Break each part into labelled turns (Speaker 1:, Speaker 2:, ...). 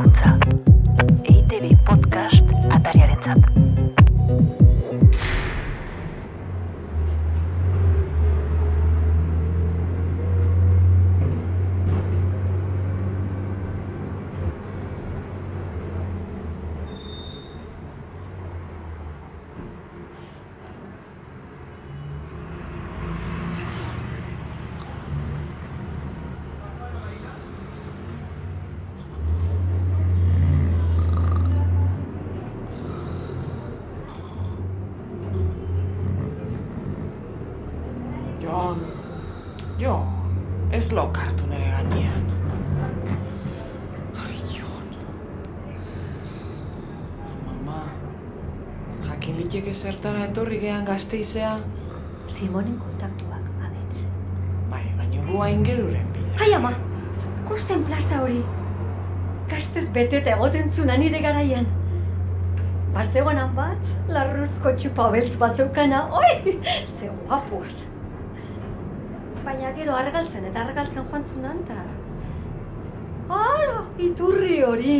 Speaker 1: 감 사. Ez lokartu nire gainean. Ai, Jon. Mama, jakin liteke zertara etorri gehan gazteizea?
Speaker 2: Simonen kontaktuak, abets.
Speaker 1: Bai, baina gu hain geruren bila.
Speaker 2: Hai ama, kosten plaza hori. Gaztez beteta egoten zuna nire garaian. Bazegoan bat, larruzko txupa beltz bat zeukana, oi, ze guapuaz. Baina gero argaltzen eta argaltzen joan zunan, ta... Ara, iturri hori!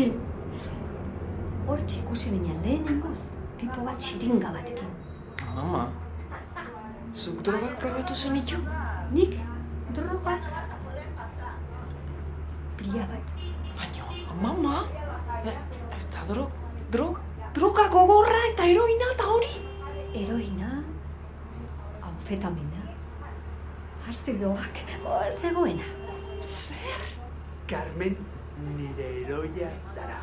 Speaker 2: Hor ikusi ninen lehenengoz, tipo bat xiringa batekin.
Speaker 1: Ama, zuk drogak probatu zenitu?
Speaker 2: Nik, drogak, pila bat.
Speaker 1: Baina, mama, ez da drog, drog, droga gogorra eta heroina eta hori.
Speaker 2: Heroina, anfetamina, arziloak, o, zegoena.
Speaker 1: Zer?
Speaker 3: Carmen, nire eroia zara.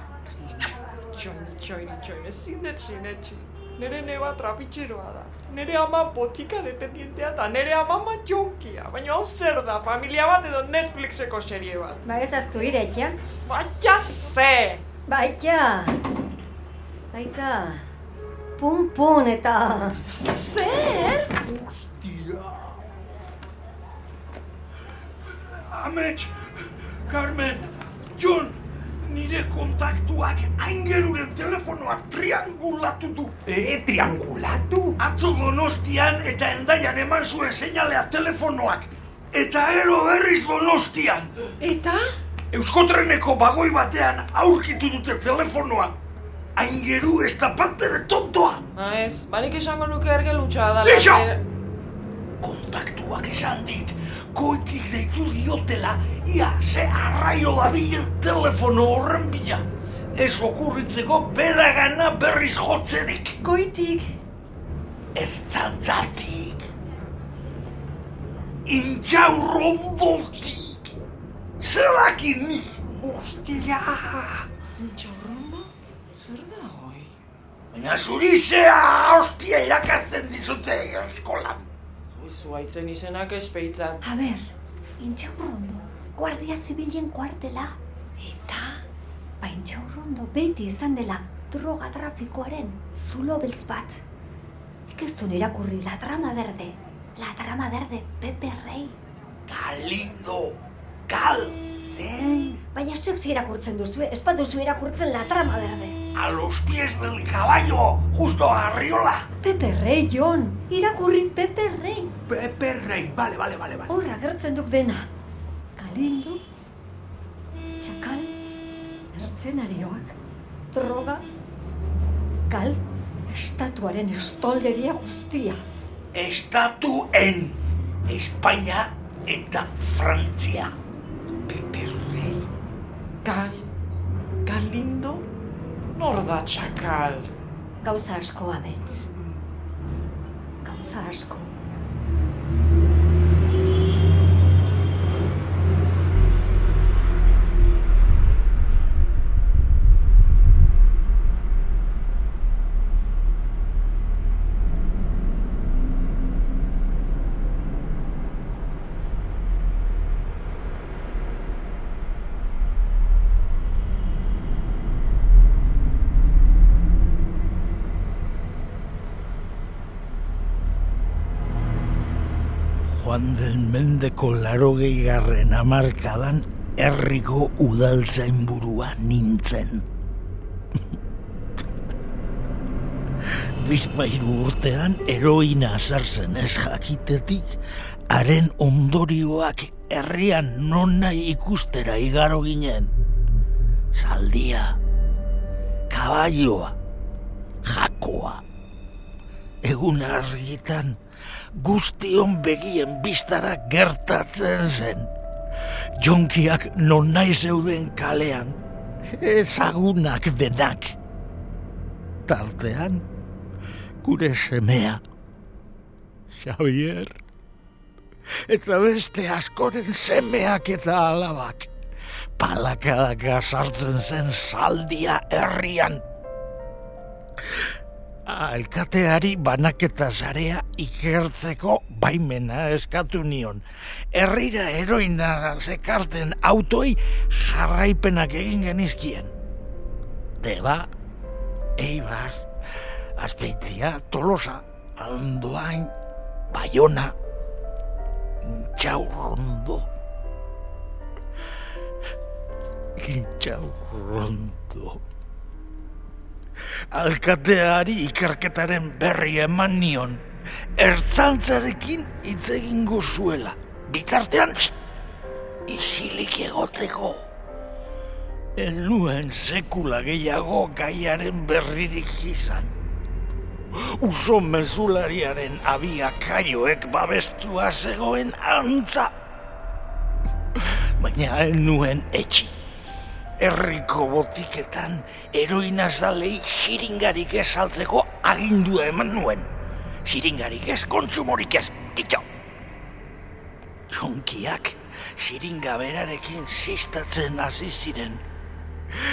Speaker 1: Itxoin, itxoin, itxoin, ezin dut sinetxi. Nere neba trapitxeroa da. Nere ama botika dependientea eta nere ama jonkia. Baina hau zer da, familia bat edo Netflixeko serie bat.
Speaker 2: Ba ez aztu iretia.
Speaker 1: Baina ze!
Speaker 2: Baita. Baita. Pun pun eta...
Speaker 1: Zer?
Speaker 3: Hostia. Amets, Carmen, John, nire kontaktuak aingeruren telefonoa triangulatu du.
Speaker 4: E, triangulatu?
Speaker 3: Atzo donostian eta endaian eman zuen seinalea telefonoak. Eta ero berriz donostian.
Speaker 1: Eta?
Speaker 3: Euskotreneko bagoi batean aurkitu dute telefonoa. Aingeru ez da parte de tontoa.
Speaker 1: Ha ez, banik esango nuke ergelutxa da.
Speaker 3: Lixo! Kontaktuak esan dit, koitik deitu diotela, ia ze arraio dabilen telefono horren bila. Ez okurritzeko beragana berriz jotzerik.
Speaker 2: Goitik.
Speaker 3: Ez txantzatik. Intxaurrondotik. Zerakin nik. Hostia.
Speaker 1: Intxaurrondo? Zer da hoi?
Speaker 3: Baina zurizea hostia irakatzen dizute eskolan.
Speaker 1: Izu haitzen izenak espeitzat.
Speaker 2: A ber, intxaurrondo, guardia zibilen kuartela.
Speaker 1: Eta?
Speaker 2: Ba intxaurrondo beti izan dela droga trafikoaren zulo beltz bat. Ikestun irakurri la trama berde, la trama berde Pepe Rey.
Speaker 3: Galindo, gal,
Speaker 2: Zen, baina zuek ze irakurtzen duzue, ez duzu irakurtzen la trama berde.
Speaker 3: A los pies del caballo, justo arriola.
Speaker 2: Pepe Rey, Jon, irakurri Pepe Rey.
Speaker 4: Pepe Rey, bale, bale, bale, bale.
Speaker 2: Horra gertzen duk dena. Galindo, txakal, mertzenarioak, droga, kal, estatuaren estolderia guztia.
Speaker 3: Estatuen Espainia eta Frantzia.
Speaker 1: Pepe Rey? Gal? Galindo? Nor da txakal?
Speaker 2: Gauza asko abetz. Gauza asko.
Speaker 5: Joan den mendeko larogei garren amarkadan herriko udaltzain burua nintzen. Bizpairu urtean heroina azartzen ez jakitetik, haren ondorioak herrian non nahi ikustera igaro ginen. Zaldia, kaballoa, jakoa. Egun argitan, guztion begien biztara gertatzen zen. Jonkiak non nahi zeuden kalean, ezagunak denak. Tartean, gure semea, Xavier, eta beste askoren semeak eta alabak, palakadaka sartzen zen saldia herrian. Alkateari banaketa zarea ikertzeko baimena eskatu nion. Herrira heroina zekarten autoi jarraipenak egin genizkien. Deba, Eibar, Azpeitia, Tolosa, Andoain, Bayona, Intxaurrondo. Intxaurrondo. Alkateari ikerketaren berri eman nion. Ertzantzarekin hitz egingo zuela. Bitartean, isilik egoteko. Ez nuen sekula gehiago gaiaren berririk izan. Uso mezulariaren abia kaioek babestua zegoen antza. Baina ez nuen etxi. Herriko botiketan eroinazalei xiringarik ez saltzeko agindua eman nuen. Xiringarik ez, kontsumorik ez, kitxo! Jonkiak xiringa berarekin sistatzen hasi ziren.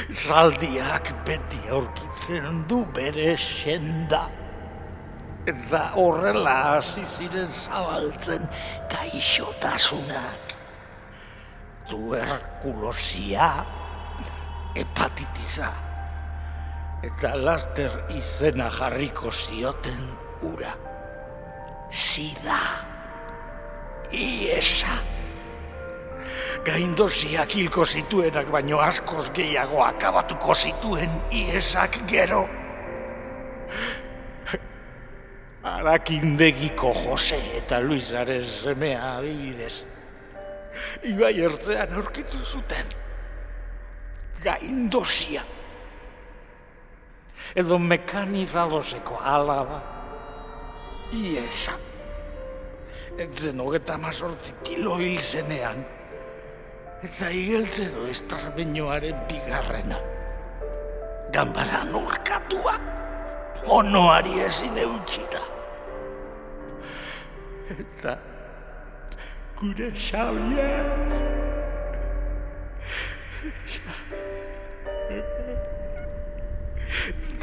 Speaker 5: Zaldiak beti aurkitzen du bere senda. Eta horrela hasi ziren zabaltzen gaixotasunak. Tuberkulosia, hepatitiza, eta laster izena jarriko zioten ura. Sida, iesa. Gaindosiak hilko zituenak baino askoz gehiago akabatuko zituen iesak gero. Arakindegiko Jose eta Luisaren semea adibidez. Ibai ertzean aurkitu zuten. Gaindosia. Edo mekanizadoseko alaba. Iesa. Ez zen hogeta mazortzi kilo hil zenean. Eta igeltzero estrabenoaren bigarrena. Gambaran urkatua. Monoari ezin eutxita. Eta gure Xavier.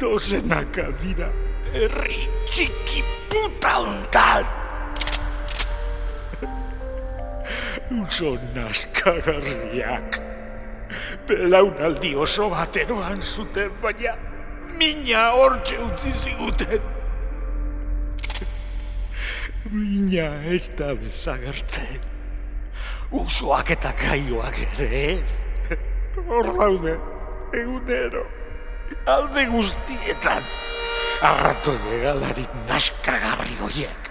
Speaker 5: Dozenaka dira herri txiki puta ontan. Oso naskagarriak. Belaunaldi oso bateroan zuten, baina mina hortxe utzi ziguten. Mina ez da desagertzen. Usoak eta kaioak ere ez. Hor daude, egunero, alde guztietan. Arrato legalari naskagarri hoiek.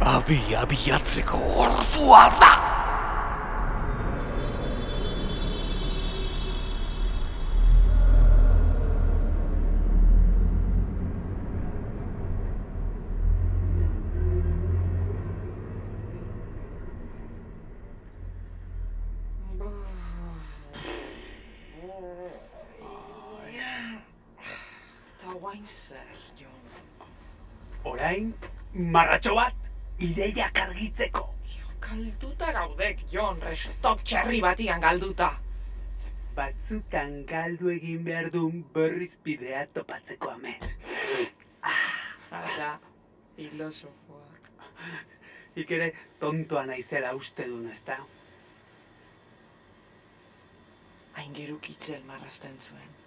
Speaker 5: Abi abiatzeko ordua da!
Speaker 1: Guain zer, Jon.
Speaker 4: Orain, marratxo bat, ideiak argitzeko.
Speaker 1: Galduta gaudek, Jon, restok txerri batian galduta.
Speaker 4: Batzutan galdu egin behar duen berriz bidea topatzeko amet.
Speaker 1: Ara, filosofoa.
Speaker 4: Ik ere tontoa naizela uste duen, ezta?
Speaker 1: Aingeruk itzel marrasten zuen.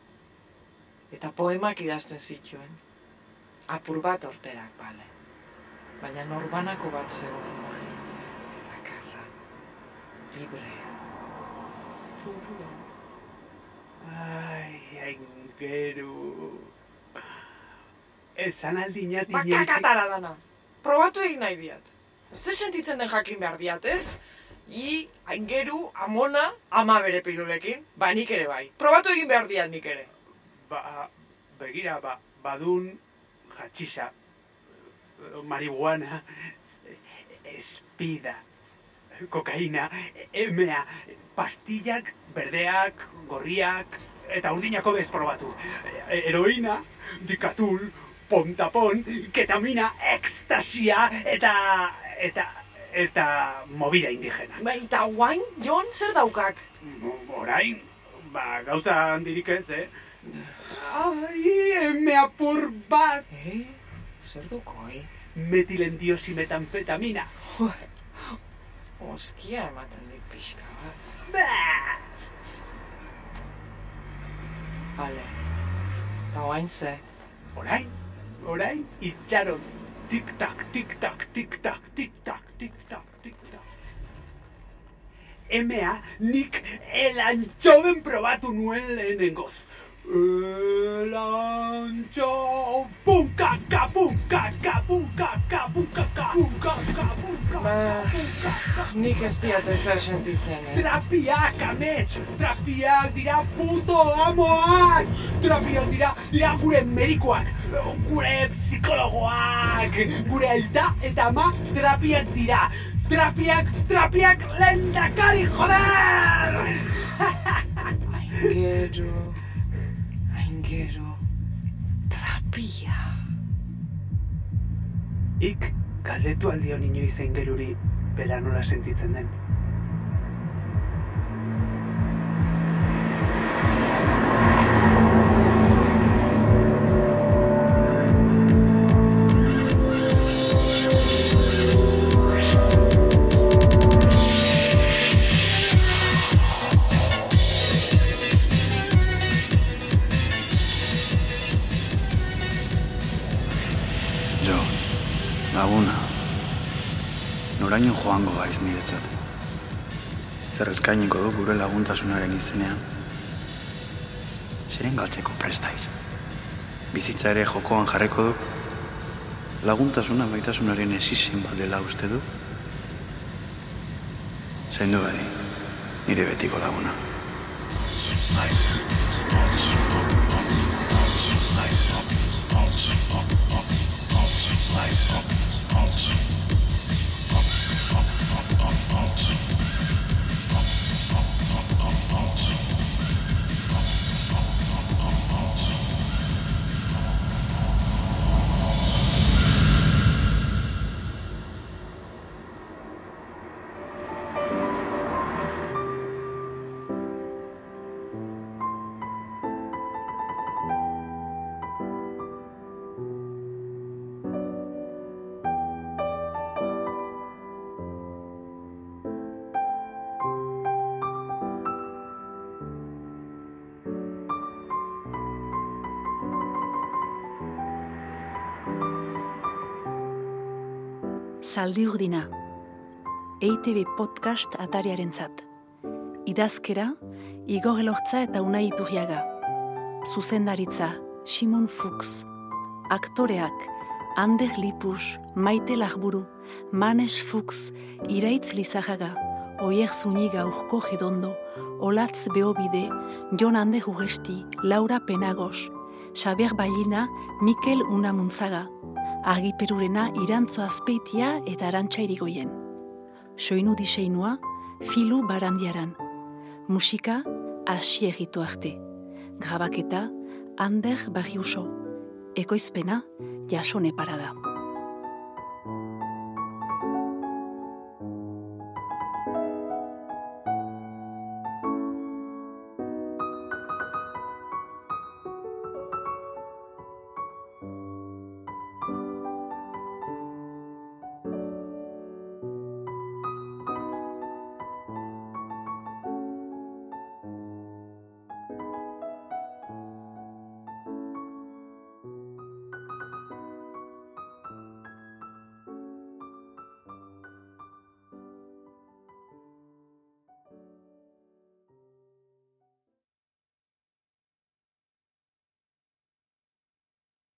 Speaker 1: Eta poemak idazten zituen. Apur bat orterak, bale. Baina norbanako bat zegoen oan. Bakarra. Librea. Purua.
Speaker 4: Ai, aingeru. Esan aldinat
Speaker 1: Bakakatara dana. Probatu egin nahi diat. Ze sentitzen den jakin behar diat, ez? I, aingeru, amona, ama bere pilulekin. Ba, nik ere bai. Probatu egin behar diat nik ere.
Speaker 4: Ba, begira, ba, badun jatxisa, marihuana, espida, kokaina, emea, pastillak, berdeak, gorriak, eta urdinako bez probatu. E- Heroina, dikatul, pontapon, ketamina, ekstasia, eta, eta, eta movida indigena.
Speaker 1: Ba, eta guain, Jon, zer daukak?
Speaker 4: Orain, ba, gauza handirik ez, eh? Ai, eme apur bat.
Speaker 1: Eh? Zer duko, eh?
Speaker 4: Metilendiosi metanfetamina.
Speaker 1: Oskia ematen dit pixka bat.
Speaker 4: Bah!
Speaker 1: Bale. Ta oain ze.
Speaker 4: Orain, orain, itxaron. Tik-tak, tik-tak, tik-tak, tik-tak, tik-tak, tik-tak. Emea, nik elantxoben probatu nuen lehenengoz. Elantxo, punkaka, punkaka, punkaka, punkaka, punkaka, punkaka,
Speaker 1: Ba,
Speaker 4: punkaka.
Speaker 1: nik ez diat ezer sentitzen, eh?
Speaker 4: Trapiak, amets! Trapiak dira puto amoak! Trapiak dira, dira gure medikoak, gure psikologoak, gure aita eta ama trapiak dira. Trapiak, trapiak lendakari, joder!
Speaker 1: Gero, hain gero, trapia.
Speaker 4: Ik galdetu aldio nino izen geruri bera nola sentitzen den.
Speaker 6: Joango gaiz niretzat. Zer eskainiko du gure laguntasunaren izenean. Zeren galtzeko prestaiz. Bizitza ere jokoan jarreko du. Laguntasuna baitasunaren esizen bat dela uste du. Zain du badi, nire betiko laguna. Thank you.
Speaker 7: Zaldi urdina. EITB podcast atariarentzat. Idazkera, Igor Elortza eta Unai Iturriaga. Zuzendaritza, Simon Fuchs. Aktoreak, Ander Lipus, Maite Lagburu, Manes Fuchs, Iraitz Lizajaga, Oier Zuniga Urko Gedondo, Olatz Beobide, Jon Ander Ugesti, Laura Penagos, Xaber Bailina, Mikel Unamuntzaga, argiperurena irantzo azpeitia eta arantxa irigoien. Soinu diseinua, filu barandiaran. Musika, hasi egito arte. Grabaketa, Ander Barriuso. Ekoizpena, jasone parada.